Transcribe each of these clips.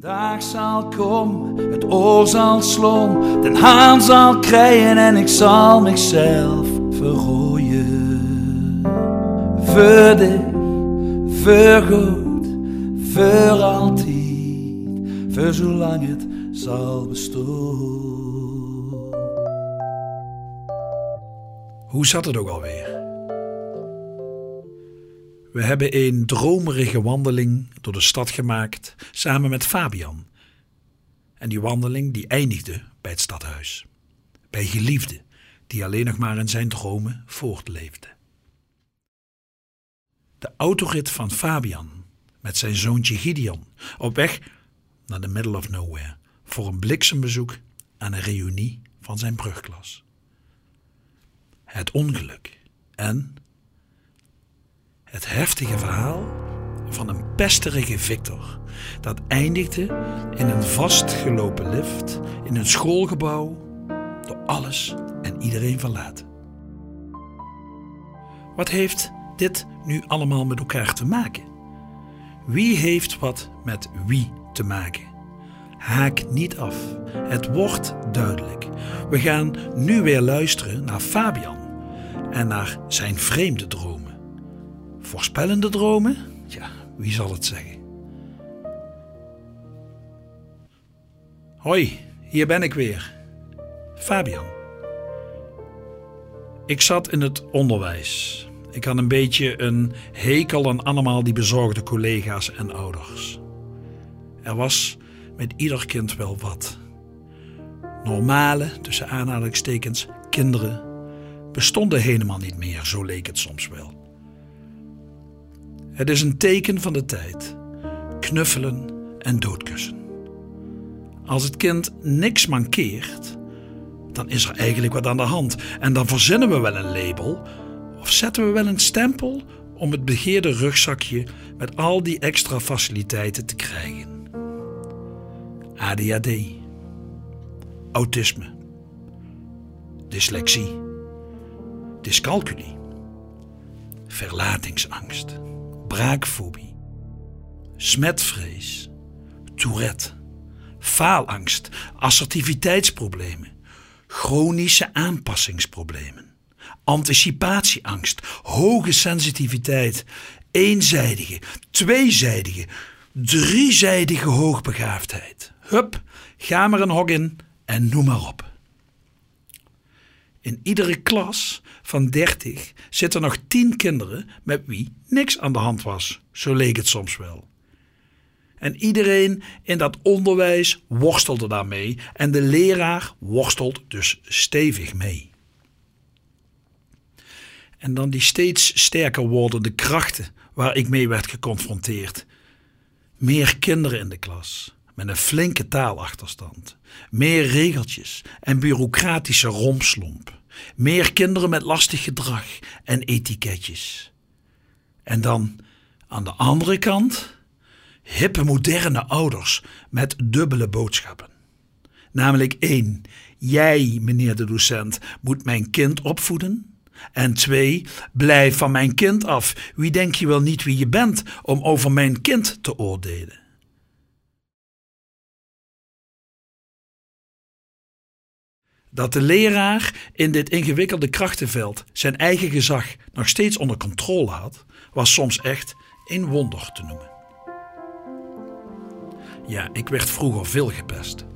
dag zal komen, het oor zal slom, den haan zal krijgen en ik zal mezelf verrooien. Voor dich, voor goed, voor altijd, voor zolang het zal bestaan. Hoe zat het ook alweer? We hebben een dromerige wandeling door de stad gemaakt samen met Fabian. En die wandeling die eindigde bij het stadhuis. Bij geliefde die alleen nog maar in zijn dromen voortleefde. De autorit van Fabian met zijn zoontje Gideon op weg naar the middle of nowhere voor een bliksembezoek aan een reunie van zijn brugklas. Het ongeluk en het heftige verhaal van een pesterige Victor. Dat eindigde in een vastgelopen lift in een schoolgebouw door alles en iedereen verlaten. Wat heeft dit nu allemaal met elkaar te maken? Wie heeft wat met wie te maken? Haak niet af. Het wordt duidelijk. We gaan nu weer luisteren naar Fabian en naar zijn vreemde dromen. Voorspellende dromen? Ja, wie zal het zeggen? Hoi, hier ben ik weer. Fabian. Ik zat in het onderwijs. Ik had een beetje een hekel aan allemaal die bezorgde collega's en ouders. Er was met ieder kind wel wat. Normale, tussen aanhalingstekens, kinderen bestonden helemaal niet meer, zo leek het soms wel. Het is een teken van de tijd. Knuffelen en doodkussen. Als het kind niks mankeert, dan is er eigenlijk wat aan de hand. En dan verzinnen we wel een label of zetten we wel een stempel om het begeerde rugzakje met al die extra faciliteiten te krijgen. ADHD, autisme, dyslexie, dyscalculie, verlatingsangst braakfobie, smetvrees, Tourette, faalangst, assertiviteitsproblemen, chronische aanpassingsproblemen, anticipatieangst, hoge sensitiviteit, eenzijdige, tweezijdige, driezijdige hoogbegaafdheid. Hup, ga maar een hok in en noem maar op. In iedere klas van 30 zitten nog 10 kinderen met wie niks aan de hand was. Zo leek het soms wel. En iedereen in dat onderwijs worstelde daarmee en de leraar worstelt dus stevig mee. En dan die steeds sterker wordende krachten waar ik mee werd geconfronteerd. Meer kinderen in de klas met een flinke taalachterstand, meer regeltjes en bureaucratische romslomp. Meer kinderen met lastig gedrag en etiketjes. En dan aan de andere kant hippe moderne ouders met dubbele boodschappen. Namelijk één, jij, meneer de docent, moet mijn kind opvoeden. En twee, blijf van mijn kind af. Wie denk je wel niet wie je bent om over mijn kind te oordelen? Dat de leraar in dit ingewikkelde krachtenveld zijn eigen gezag nog steeds onder controle had, was soms echt een wonder te noemen. Ja, ik werd vroeger veel gepest.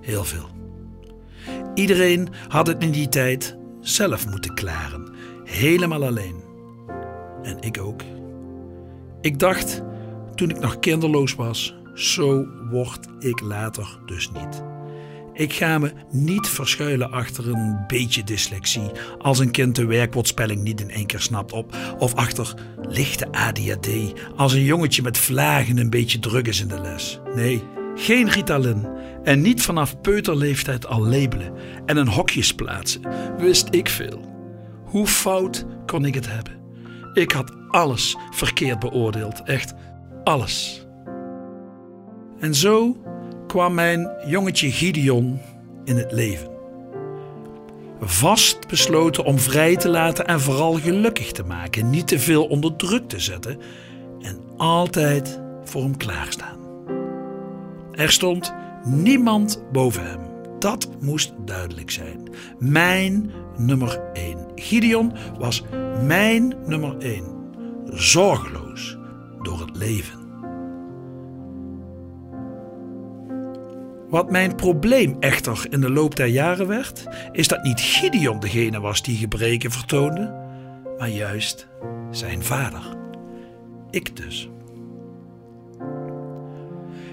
Heel veel. Iedereen had het in die tijd zelf moeten klaren, helemaal alleen. En ik ook. Ik dacht, toen ik nog kinderloos was, zo word ik later dus niet. Ik ga me niet verschuilen achter een beetje dyslexie als een kind de werkwoordspelling niet in één keer snapt op, of achter lichte ADHD als een jongetje met vlagen een beetje druk is in de les. Nee, geen Ritalin en niet vanaf peuterleeftijd al labelen en een hokjes plaatsen. Wist ik veel. Hoe fout kon ik het hebben? Ik had alles verkeerd beoordeeld, echt alles. En zo kwam mijn jongetje Gideon in het leven. Vast besloten om vrij te laten en vooral gelukkig te maken, niet te veel onder druk te zetten en altijd voor hem klaarstaan. Er stond niemand boven hem. Dat moest duidelijk zijn. Mijn nummer 1. Gideon was mijn nummer 1. Zorgeloos door het leven. Wat mijn probleem echter in de loop der jaren werd, is dat niet Gideon degene was die gebreken vertoonde, maar juist zijn vader. Ik dus.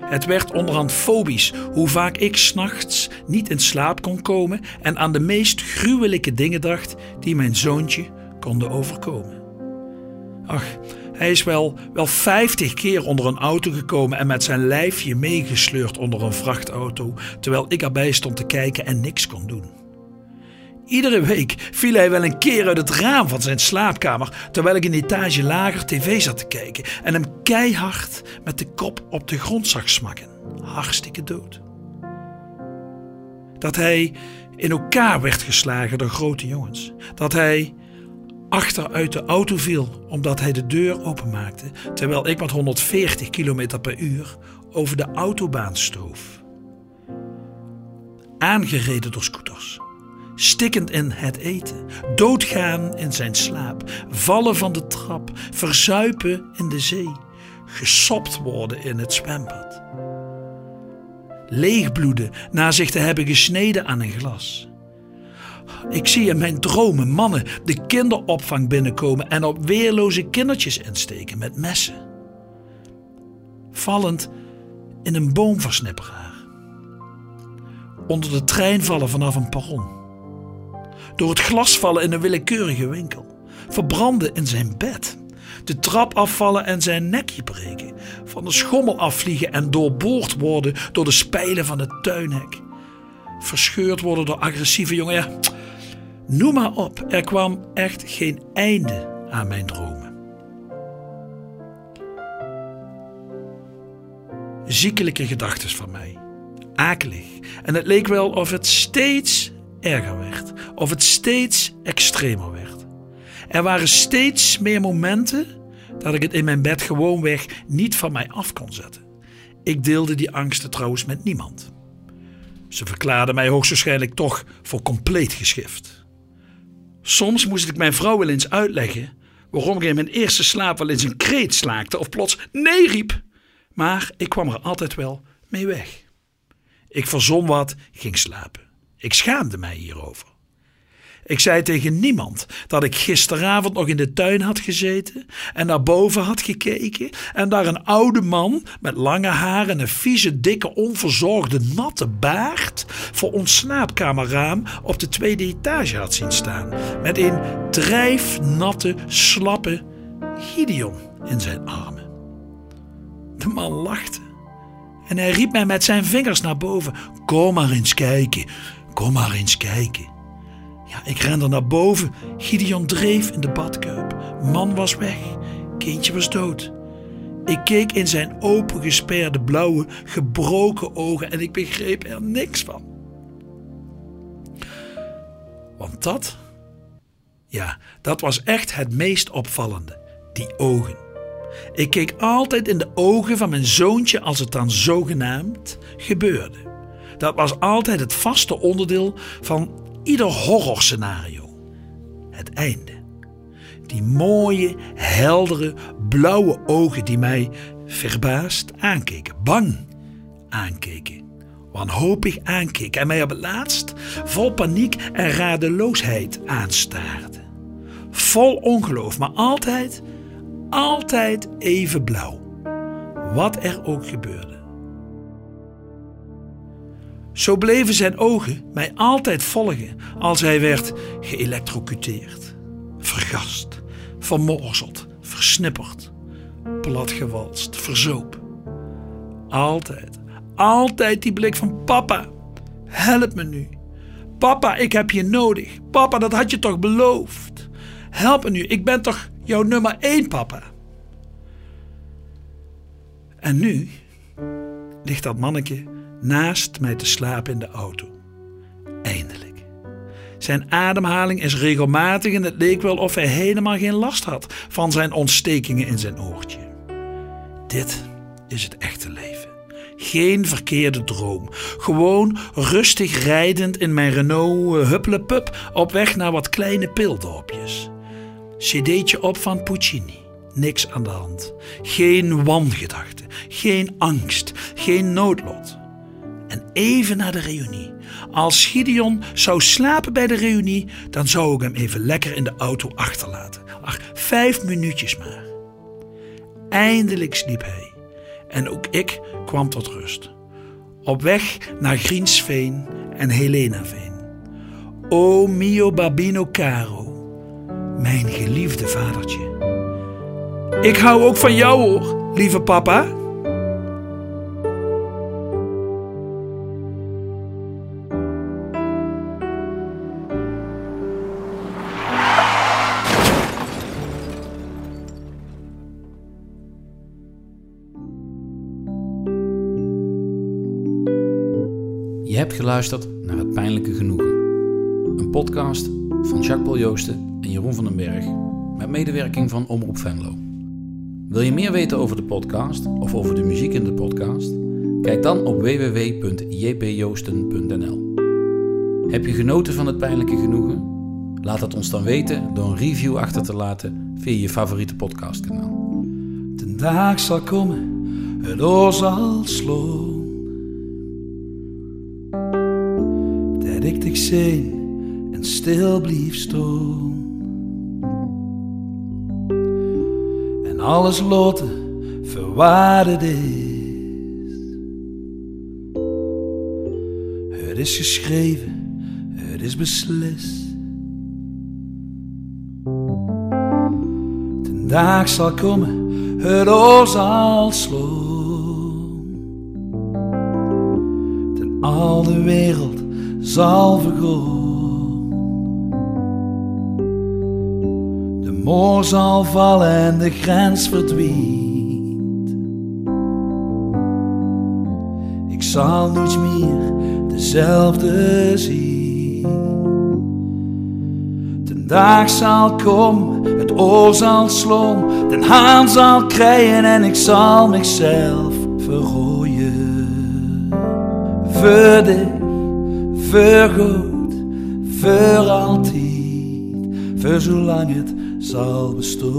Het werd onderhand fobisch hoe vaak ik s'nachts niet in slaap kon komen en aan de meest gruwelijke dingen dacht die mijn zoontje konden overkomen. Ach, hij is wel, wel vijftig keer onder een auto gekomen en met zijn lijfje meegesleurd onder een vrachtauto, terwijl ik erbij stond te kijken en niks kon doen. Iedere week viel hij wel een keer uit het raam van zijn slaapkamer terwijl ik een etage lager tv zat te kijken en hem keihard met de kop op de grond zag smakken. Hartstikke dood. Dat hij in elkaar werd geslagen door grote jongens. Dat hij achteruit de auto viel omdat hij de deur openmaakte terwijl ik met 140 km per uur over de autobaan stoof. Aangereden door scooters stikkend in het eten, doodgaan in zijn slaap, vallen van de trap, verzuipen in de zee, gesopt worden in het zwembad. Leegbloeden na zich te hebben gesneden aan een glas. Ik zie in mijn dromen mannen de kinderopvang binnenkomen en op weerloze kindertjes insteken met messen. Vallend in een boomversnipperaar. Onder de trein vallen vanaf een perron door het glas vallen in een willekeurige winkel, verbranden in zijn bed, de trap afvallen en zijn nekje breken, van de schommel afvliegen en doorboord worden door de spijlen van het tuinhek, verscheurd worden door agressieve jongen. Noem maar op, er kwam echt geen einde aan mijn dromen. Ziekelijke gedachten van mij, akelig, en het leek wel of het steeds erger werd, of het steeds extremer werd. Er waren steeds meer momenten dat ik het in mijn bed gewoonweg niet van mij af kon zetten. Ik deelde die angsten trouwens met niemand. Ze verklaarden mij hoogstwaarschijnlijk toch voor compleet geschift. Soms moest ik mijn vrouw wel eens uitleggen waarom ik in mijn eerste slaap wel eens een kreet slaakte of plots nee riep. Maar ik kwam er altijd wel mee weg. Ik verzon wat, ging slapen. Ik schaamde mij hierover. Ik zei tegen niemand dat ik gisteravond nog in de tuin had gezeten en naar boven had gekeken en daar een oude man met lange haren en een vieze, dikke, onverzorgde, natte baard voor ons slaapkamerraam op de tweede etage had zien staan. Met een drijfnatte, slappe Gideon in zijn armen. De man lachte en hij riep mij met zijn vingers naar boven: Kom maar eens kijken. Kom maar eens kijken. Ja, ik rende naar boven. Gideon dreef in de badkuip. Man was weg. Kindje was dood. Ik keek in zijn opengesperde blauwe, gebroken ogen en ik begreep er niks van. Want dat, ja, dat was echt het meest opvallende. Die ogen. Ik keek altijd in de ogen van mijn zoontje als het dan zogenaamd gebeurde. Dat was altijd het vaste onderdeel van ieder horrorscenario. Het einde. Die mooie, heldere, blauwe ogen die mij verbaasd aankeken, bang aankeken, wanhopig aankeken en mij op het laatst vol paniek en radeloosheid aanstaarden. Vol ongeloof, maar altijd, altijd even blauw. Wat er ook gebeurde. Zo bleven zijn ogen mij altijd volgen als hij werd geëlectrocuteerd, vergast, vermorzeld, versnipperd, platgewalst, verzoop. Altijd, altijd die blik van papa, help me nu. Papa, ik heb je nodig. Papa, dat had je toch beloofd. Help me nu, ik ben toch jouw nummer één, papa. En nu ligt dat manneke naast mij te slapen in de auto. Eindelijk. Zijn ademhaling is regelmatig en het leek wel of hij helemaal geen last had van zijn ontstekingen in zijn oortje. Dit is het echte leven. Geen verkeerde droom. Gewoon rustig rijdend in mijn Renault uh, Hupplepup op weg naar wat kleine pildorpjes. CD'tje op van Puccini. Niks aan de hand. Geen wangedachten, geen angst, geen noodlot. En even na de reunie. Als Gideon zou slapen bij de reunie, dan zou ik hem even lekker in de auto achterlaten. Ach, vijf minuutjes maar. Eindelijk sliep hij. En ook ik kwam tot rust. Op weg naar Griensveen en Helenaveen. O mio babino caro, mijn geliefde vadertje. Ik hou ook van jou hoor, lieve papa. Geluisterd naar Het Pijnlijke Genoegen. Een podcast van Jacques Paul Joosten en Jeroen van den Berg met medewerking van Omroep Venlo. Wil je meer weten over de podcast of over de muziek in de podcast? Kijk dan op www.jpjoosten.nl. Heb je genoten van Het Pijnlijke Genoegen? Laat het ons dan weten door een review achter te laten via je favoriete podcastkanaal. De dag zal komen, het oor zal sloon. Dat ik zien en stil blief staan. En alles lotte verwaarde is. Het is geschreven, het is beslist. De dag zal komen, het oor zal slaan. En al de wereld zal. De moor zal vallen en de grens verdwijnt. Ik zal nooit meer dezelfde zien. De dag zal komen, het oor zal slaan, de haan zal krijgen en ik zal mezelf verrooien. Voor dich, voor goed, voor altijd, voor zolang het zal bestaan.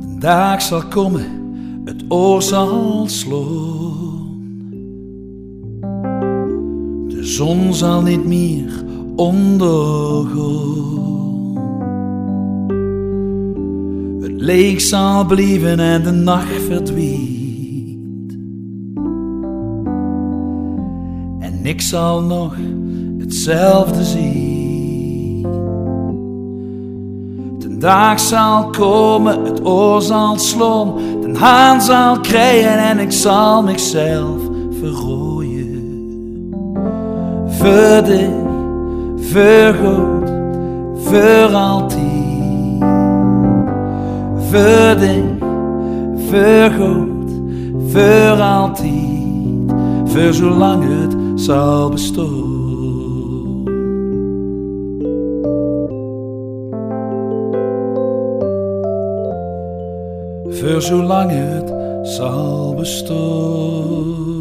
De dag zal komen, het oor zal slaan. Zon zal niet meer ondergaan. Het leeg zal blijven en de nacht verdwijnt. En ik zal nog hetzelfde zien. De dag zal komen, het oor zal slaan, de haan zal krijgen en ik zal mezelf verrooien. Voor dich, voor goed, voor altijd. Voor dich, voor goed, voor altijd. Voor het zal bestaan. voor zolang het zal bestaan.